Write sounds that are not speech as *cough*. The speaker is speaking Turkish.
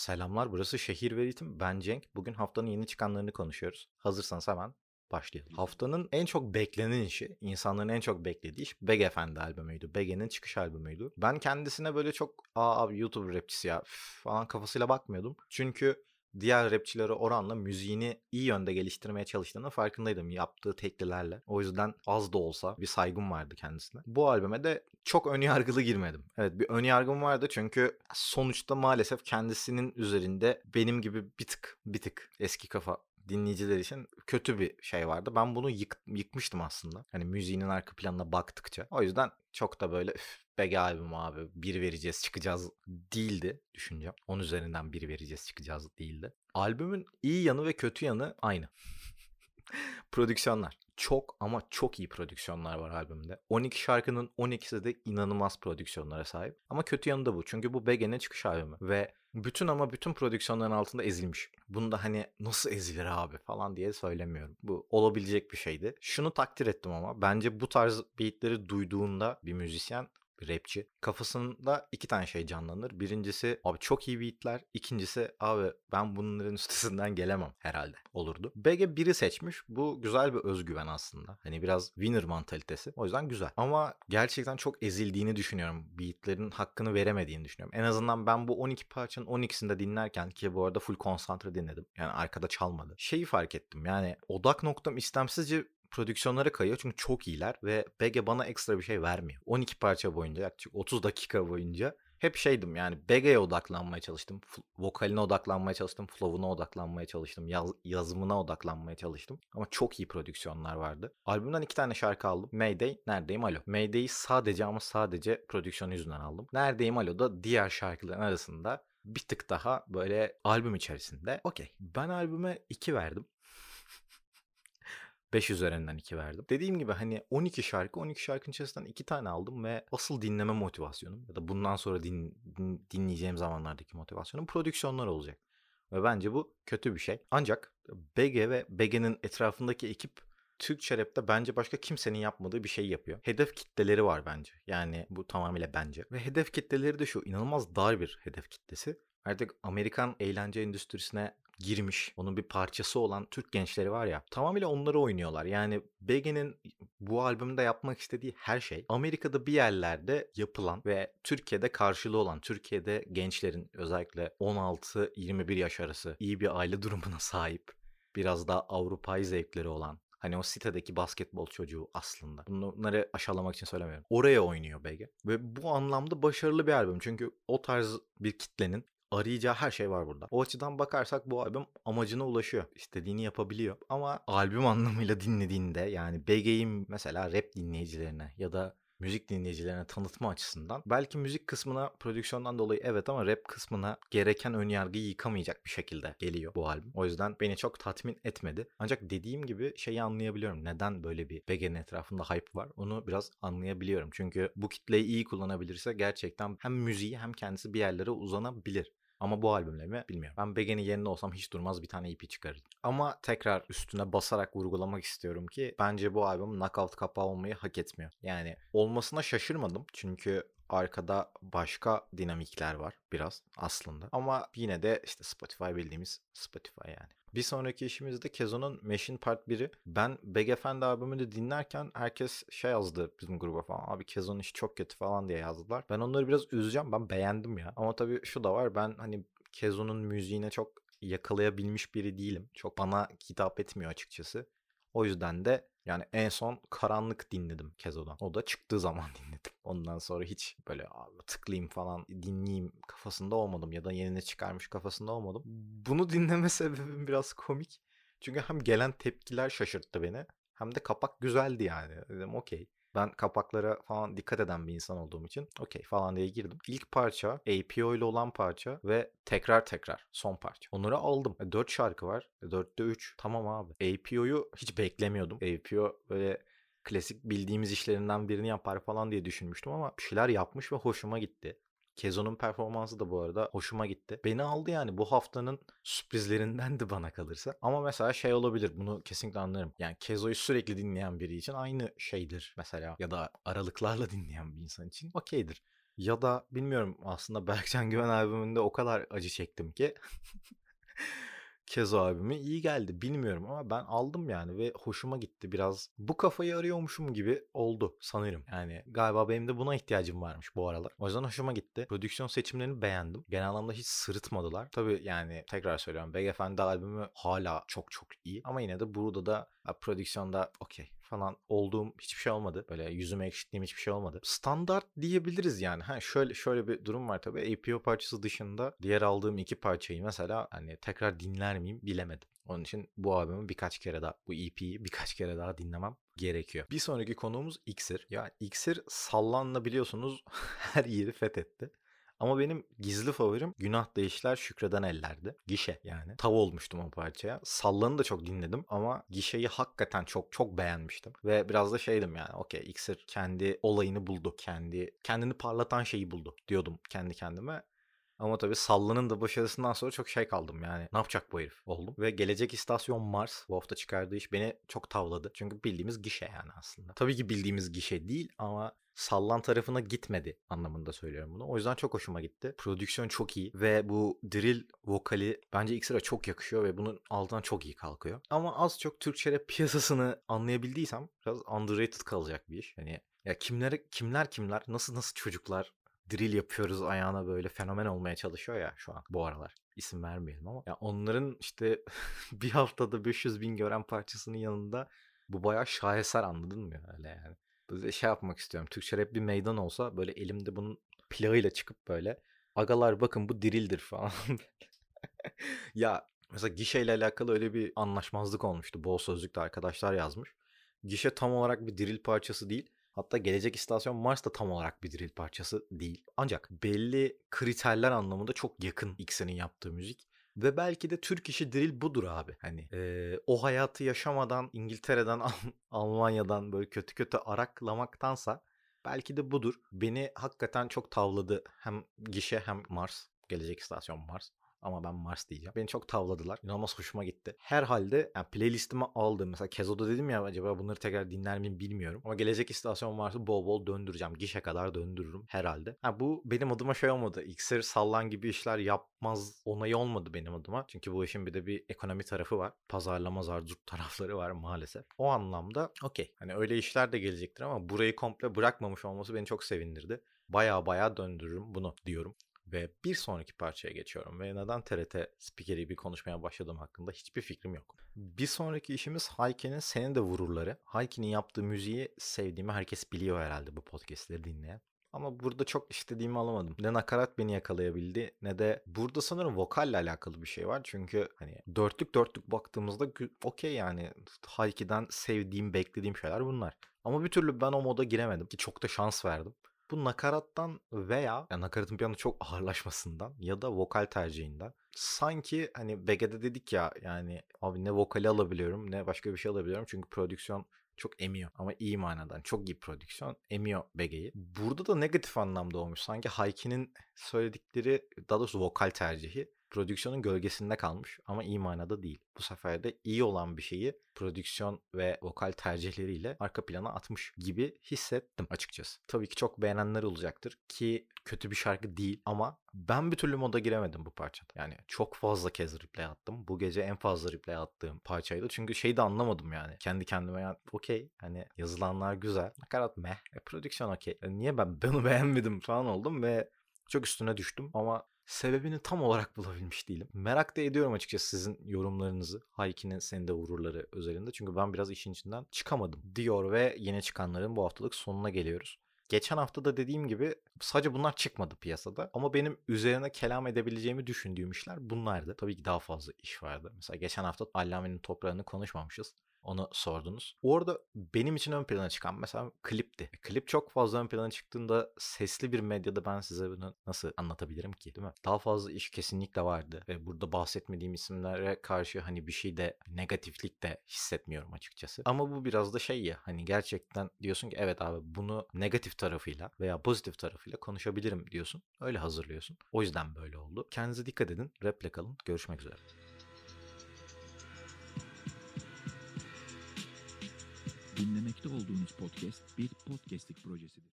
Selamlar, burası Şehir ve Ritim. Ben Cenk. Bugün haftanın yeni çıkanlarını konuşuyoruz. Hazırsanız hemen başlayalım. Haftanın en çok beklenen işi, insanların en çok beklediği iş Beg Efendi albümüydü. Beg'in çıkış albümüydü. Ben kendisine böyle çok aa abi YouTube rapçisi ya falan kafasıyla bakmıyordum. Çünkü diğer rapçilere oranla müziğini iyi yönde geliştirmeye çalıştığını farkındaydım yaptığı teklilerle. O yüzden az da olsa bir saygım vardı kendisine. Bu albüme de çok önyargılı girmedim. Evet bir önyargım vardı çünkü sonuçta maalesef kendisinin üzerinde benim gibi bir tık bir tık eski kafa dinleyiciler için kötü bir şey vardı. Ben bunu yık, yıkmıştım aslında. Hani müziğinin arka planına baktıkça. O yüzden çok da böyle üf, BG albüm abi bir vereceğiz çıkacağız değildi düşüncem. 10 üzerinden bir vereceğiz çıkacağız değildi. Albümün iyi yanı ve kötü yanı aynı. *laughs* Prodüksiyonlar. Çok ama çok iyi prodüksiyonlar var albümde. 12 şarkının 12'si de inanılmaz prodüksiyonlara sahip. Ama kötü yanı da bu. Çünkü bu BG'nin çıkış albümü. Ve bütün ama bütün prodüksiyonların altında ezilmiş. Bunu da hani nasıl ezilir abi falan diye söylemiyorum. Bu olabilecek bir şeydi. Şunu takdir ettim ama bence bu tarz beatleri duyduğunda bir müzisyen bir rapçi. Kafasında iki tane şey canlanır. Birincisi abi çok iyi beatler. İkincisi abi ben bunların *laughs* üstesinden gelemem herhalde olurdu. BG biri seçmiş. Bu güzel bir özgüven aslında. Hani biraz winner mantalitesi. O yüzden güzel. Ama gerçekten çok ezildiğini düşünüyorum. Beatlerin hakkını veremediğini düşünüyorum. En azından ben bu 12 parçanın 12'sinde dinlerken ki bu arada full konsantre dinledim. Yani arkada çalmadı. Şeyi fark ettim. Yani odak noktam istemsizce prodüksiyonlara kayıyor çünkü çok iyiler ve BG bana ekstra bir şey vermiyor. 12 parça boyunca yaklaşık 30 dakika boyunca hep şeydim yani BG'ye odaklanmaya çalıştım. Vokaline odaklanmaya çalıştım. Flow'una odaklanmaya çalıştım. Yaz, yazımına odaklanmaya çalıştım. Ama çok iyi prodüksiyonlar vardı. Albümden iki tane şarkı aldım. Mayday, Neredeyim Alo. Mayday'i sadece ama sadece prodüksiyon yüzünden aldım. Neredeyim Alo da diğer şarkıların arasında bir tık daha böyle albüm içerisinde. Okey. Ben albüme 2 verdim. 5 üzerinden 2 verdim. Dediğim gibi hani 12 şarkı 12 şarkının içerisinden 2 tane aldım ve asıl dinleme motivasyonum ya da bundan sonra din, din, dinleyeceğim zamanlardaki motivasyonum prodüksiyonlar olacak. Ve bence bu kötü bir şey. Ancak BG ve BG'nin etrafındaki ekip Türkçe rapte bence başka kimsenin yapmadığı bir şey yapıyor. Hedef kitleleri var bence. Yani bu tamamıyla bence. Ve hedef kitleleri de şu inanılmaz dar bir hedef kitlesi. Artık Amerikan eğlence endüstrisine girmiş, onun bir parçası olan Türk gençleri var ya tamamıyla onları oynuyorlar. Yani BG'nin bu albümde yapmak istediği her şey Amerika'da bir yerlerde yapılan ve Türkiye'de karşılığı olan Türkiye'de gençlerin özellikle 16-21 yaş arası iyi bir aile *laughs* durumuna sahip biraz daha Avrupa'yı zevkleri olan Hani o sitedeki basketbol çocuğu aslında. Bunları aşağılamak için söylemiyorum. Oraya oynuyor BG. Ve bu anlamda başarılı bir albüm. Çünkü o tarz bir kitlenin arayacağı her şey var burada. O açıdan bakarsak bu albüm amacına ulaşıyor. İstediğini yapabiliyor. Ama albüm *laughs* anlamıyla dinlediğinde yani BG'yi mesela rap dinleyicilerine ya da müzik dinleyicilerine tanıtma açısından belki müzik kısmına prodüksiyondan dolayı evet ama rap kısmına gereken önyargıyı yıkamayacak bir şekilde geliyor bu albüm. O yüzden beni çok tatmin etmedi. Ancak dediğim gibi şeyi anlayabiliyorum. Neden böyle bir BG'nin etrafında hype var? Onu biraz anlayabiliyorum. Çünkü bu kitleyi iyi kullanabilirse gerçekten hem müziği hem kendisi bir yerlere uzanabilir. Ama bu albümle mi bilmiyorum. Ben Begen'in yerinde olsam hiç durmaz bir tane EP çıkarırdım. Ama tekrar üstüne basarak vurgulamak istiyorum ki bence bu albüm knockout kapağı olmayı hak etmiyor. Yani olmasına şaşırmadım. Çünkü arkada başka dinamikler var biraz aslında. Ama yine de işte Spotify bildiğimiz Spotify yani. Bir sonraki işimizde Kezo'nun Machine Part 1'i. Ben Beg Efendi albümünü dinlerken herkes şey yazdı bizim gruba falan. Abi Kezo'nun işi çok kötü falan diye yazdılar. Ben onları biraz üzeceğim. Ben beğendim ya. Ama tabii şu da var. Ben hani Kezo'nun müziğine çok yakalayabilmiş biri değilim. Çok bana hitap etmiyor açıkçası. O yüzden de yani en son Karanlık dinledim Kezo'dan. O da çıktığı zaman *laughs* dinledim. Ondan sonra hiç böyle tıklayayım falan dinleyeyim kafasında olmadım ya da yenine çıkarmış kafasında olmadım. Bunu dinleme *laughs* sebebim biraz komik. Çünkü hem gelen tepkiler şaşırttı beni hem de kapak güzeldi yani. Dedim okey. Ben kapaklara falan dikkat eden bir insan olduğum için okey falan diye girdim. İlk parça APO ile olan parça ve tekrar tekrar son parça. Onları aldım. 4 e, şarkı var. 4'te 3. Tamam abi. APO'yu hiç beklemiyordum. APO böyle klasik bildiğimiz işlerinden birini yapar falan diye düşünmüştüm ama bir şeyler yapmış ve hoşuma gitti. Kezo'nun performansı da bu arada hoşuma gitti. Beni aldı yani bu haftanın sürprizlerindendi bana kalırsa. Ama mesela şey olabilir bunu kesinlikle anlarım. Yani Kezo'yu sürekli dinleyen biri için aynı şeydir mesela ya da aralıklarla *laughs* dinleyen bir insan için okeydir. Ya da bilmiyorum aslında Berkcan Güven albümünde o kadar acı çektim ki *laughs* Kezo albümü iyi geldi bilmiyorum ama ben aldım yani ve hoşuma gitti biraz. Bu kafayı arıyormuşum gibi oldu sanırım. Yani galiba benim de buna ihtiyacım varmış bu aralar. O yüzden hoşuma gitti. Prodüksiyon seçimlerini beğendim. Genel anlamda hiç sırıtmadılar. Tabii yani tekrar söylüyorum. Beyefendi albümü hala çok çok iyi. Ama yine de burada da prodüksiyonda okey falan olduğum hiçbir şey olmadı. Böyle yüzüme ekşittiğim hiçbir şey olmadı. Standart diyebiliriz yani. Ha şöyle şöyle bir durum var tabii. APO parçası dışında diğer aldığım iki parçayı mesela hani tekrar dinler miyim bilemedim. Onun için bu albümü birkaç kere daha, bu EP'yi birkaç kere daha dinlemem gerekiyor. Bir sonraki konuğumuz Iksir. Ya Iksir sallanla biliyorsunuz *laughs* her yeri fethetti. Ama benim gizli favorim Günah Değişler Şükreden Eller'di. Gişe yani. Tav olmuştum o parçaya. Sallan'ı da çok dinledim ama Gişe'yi hakikaten çok çok beğenmiştim. Ve biraz da şeydim yani okey İksir kendi olayını buldu. Kendi kendini parlatan şeyi buldu diyordum kendi kendime. Ama tabii Sallan'ın da başarısından sonra çok şey kaldım yani. Ne yapacak bu herif oldum. Ve Gelecek İstasyon Mars bu hafta çıkardığı iş beni çok tavladı. Çünkü bildiğimiz gişe yani aslında. Tabii ki bildiğimiz gişe değil ama sallan tarafına gitmedi anlamında söylüyorum bunu. O yüzden çok hoşuma gitti. Prodüksiyon çok iyi ve bu drill vokali bence X'e çok yakışıyor ve bunun altından çok iyi kalkıyor. Ama az çok Türkçe rap piyasasını anlayabildiysem biraz underrated kalacak bir iş. Hani ya kimler kimler kimler nasıl nasıl çocuklar drill yapıyoruz ayağına böyle fenomen olmaya çalışıyor ya şu an bu aralar. İsim vermeyelim ama ya onların işte *laughs* bir haftada 500 bin gören parçasının yanında bu bayağı şaheser anladın mı öyle yani. Böyle şey yapmak istiyorum. Türkçe rap bir meydan olsa böyle elimde bunun plağıyla çıkıp böyle agalar bakın bu dirildir *laughs* falan. ya mesela gişeyle alakalı öyle bir anlaşmazlık olmuştu. Bol sözlükte arkadaşlar yazmış. Gişe tam olarak bir diril parçası değil. Hatta gelecek istasyon Mars da tam olarak bir drill parçası değil. Ancak belli kriterler anlamında çok yakın X'enin yaptığı müzik. Ve belki de Türk işi drill budur abi. Hani e, o hayatı yaşamadan İngiltere'den *laughs* Almanya'dan böyle kötü kötü araklamaktansa belki de budur. Beni hakikaten çok tavladı hem gişe hem Mars. Gelecek istasyon Mars. Ama ben Mars diyeceğim. Beni çok tavladılar. İnanılmaz hoşuma gitti. Herhalde yani playlistime aldım. Mesela Kezo'da dedim ya acaba bunları tekrar dinler miyim bilmiyorum. Ama gelecek istasyon Mars'ı bol bol döndüreceğim. Gişe kadar döndürürüm herhalde. Ha, bu benim adıma şey olmadı. İksir sallan gibi işler yapmaz onayı olmadı benim adıma. Çünkü bu işin bir de bir ekonomi tarafı var. Pazarlama zardurt tarafları var maalesef. O anlamda okey. Hani öyle işler de gelecektir ama burayı komple bırakmamış olması beni çok sevindirdi. Baya baya döndürürüm bunu diyorum. Ve bir sonraki parçaya geçiyorum ve neden TRT spikeri bir konuşmaya başladım hakkında hiçbir fikrim yok. Bir sonraki işimiz Hayke'nin Senin de Vururları. Hayke'nin yaptığı müziği sevdiğimi herkes biliyor herhalde bu podcastleri dinleyen. Ama burada çok istediğimi alamadım. Ne nakarat beni yakalayabildi ne de burada sanırım vokalle alakalı bir şey var. Çünkü hani dörtlük dörtlük baktığımızda okey yani Hayke'den sevdiğim, beklediğim şeyler bunlar. Ama bir türlü ben o moda giremedim ki çok da şans verdim. Bu nakarattan veya yani nakaratın anda çok *laughs* ağırlaşmasından ya da vokal tercihinden sanki hani BG'de dedik ya yani abi ne vokali alabiliyorum ne başka bir şey alabiliyorum çünkü prodüksiyon çok emiyor ama iyi manadan çok iyi prodüksiyon emiyor BG'yi. Burada da negatif anlamda olmuş. Sanki Hayki'nin söyledikleri daha doğrusu vokal tercihi prodüksiyonun gölgesinde kalmış ama iyi manada değil. Bu sefer de iyi olan bir şeyi prodüksiyon ve vokal tercihleriyle arka plana atmış gibi hissettim açıkçası. Tabii ki çok beğenenler olacaktır ki kötü bir şarkı değil ama ben bir türlü moda giremedim bu parçada. Yani çok fazla kez replay attım. Bu gece en fazla replay attığım parçaydı. Çünkü şeyi de anlamadım yani. Kendi kendime yani okey hani yazılanlar güzel. Nakarat meh. E, prodüksiyon okey. E, niye ben bunu *laughs* beğenmedim falan oldum ve çok üstüne düştüm ama sebebini tam olarak bulabilmiş değilim. Merak da ediyorum açıkçası sizin yorumlarınızı. Hayki'nin senin de vururları özelinde. Çünkü ben biraz işin içinden çıkamadım. Diyor ve yeni çıkanların bu haftalık sonuna geliyoruz. Geçen hafta da dediğim gibi sadece bunlar çıkmadı piyasada. Ama benim üzerine kelam edebileceğimi düşündüğüm işler bunlardı. Tabii ki daha fazla iş vardı. Mesela geçen hafta Allame'nin toprağını konuşmamışız. Onu sordunuz. Orada benim için ön plana çıkan mesela klipti. Klip çok fazla ön plana çıktığında sesli bir medyada ben size bunu nasıl anlatabilirim ki değil mi? Daha fazla iş kesinlikle vardı. Ve burada bahsetmediğim isimlere karşı hani bir şey de negatiflik de hissetmiyorum açıkçası. Ama bu biraz da şey ya hani gerçekten diyorsun ki evet abi bunu negatif tarafıyla veya pozitif tarafıyla konuşabilirim diyorsun. Öyle hazırlıyorsun. O yüzden böyle oldu. Kendinize dikkat edin. Raple kalın. Görüşmek üzere. Dinlemekte olduğunuz podcast bir podcastlik projesidir.